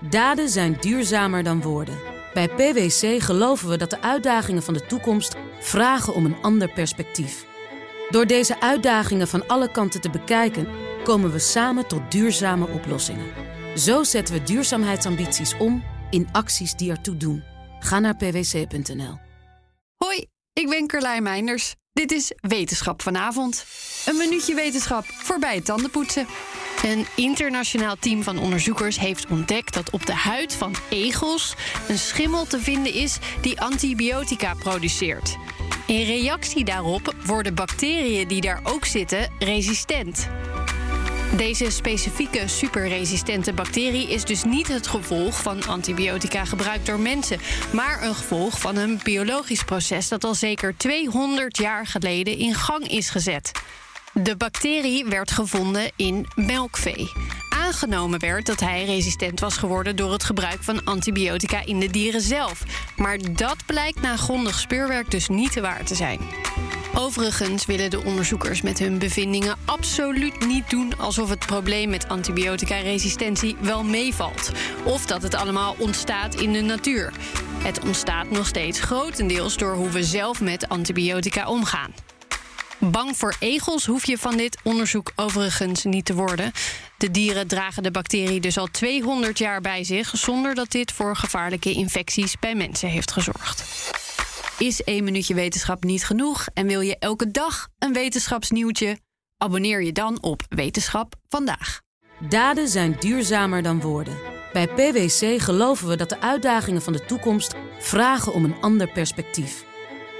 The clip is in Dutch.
Daden zijn duurzamer dan woorden. Bij PwC geloven we dat de uitdagingen van de toekomst vragen om een ander perspectief. Door deze uitdagingen van alle kanten te bekijken, komen we samen tot duurzame oplossingen. Zo zetten we duurzaamheidsambities om in acties die ertoe doen. Ga naar pwc.nl. Hoi, ik ben Carlijn Meinders. Dit is Wetenschap vanavond. Een minuutje wetenschap voorbij het tandenpoetsen. Een internationaal team van onderzoekers heeft ontdekt dat op de huid van egels een schimmel te vinden is die antibiotica produceert. In reactie daarop worden bacteriën die daar ook zitten resistent. Deze specifieke superresistente bacterie is dus niet het gevolg van antibiotica gebruikt door mensen, maar een gevolg van een biologisch proces dat al zeker 200 jaar geleden in gang is gezet. De bacterie werd gevonden in melkvee. Aangenomen werd dat hij resistent was geworden door het gebruik van antibiotica in de dieren zelf. Maar dat blijkt na grondig speurwerk dus niet te waar te zijn. Overigens willen de onderzoekers met hun bevindingen absoluut niet doen alsof het probleem met antibiotica-resistentie wel meevalt. Of dat het allemaal ontstaat in de natuur. Het ontstaat nog steeds grotendeels door hoe we zelf met antibiotica omgaan. Bang voor egels hoef je van dit onderzoek overigens niet te worden. De dieren dragen de bacterie dus al 200 jaar bij zich, zonder dat dit voor gevaarlijke infecties bij mensen heeft gezorgd. Is één minuutje wetenschap niet genoeg en wil je elke dag een wetenschapsnieuwtje? Abonneer je dan op Wetenschap vandaag. Daden zijn duurzamer dan woorden. Bij PwC geloven we dat de uitdagingen van de toekomst vragen om een ander perspectief.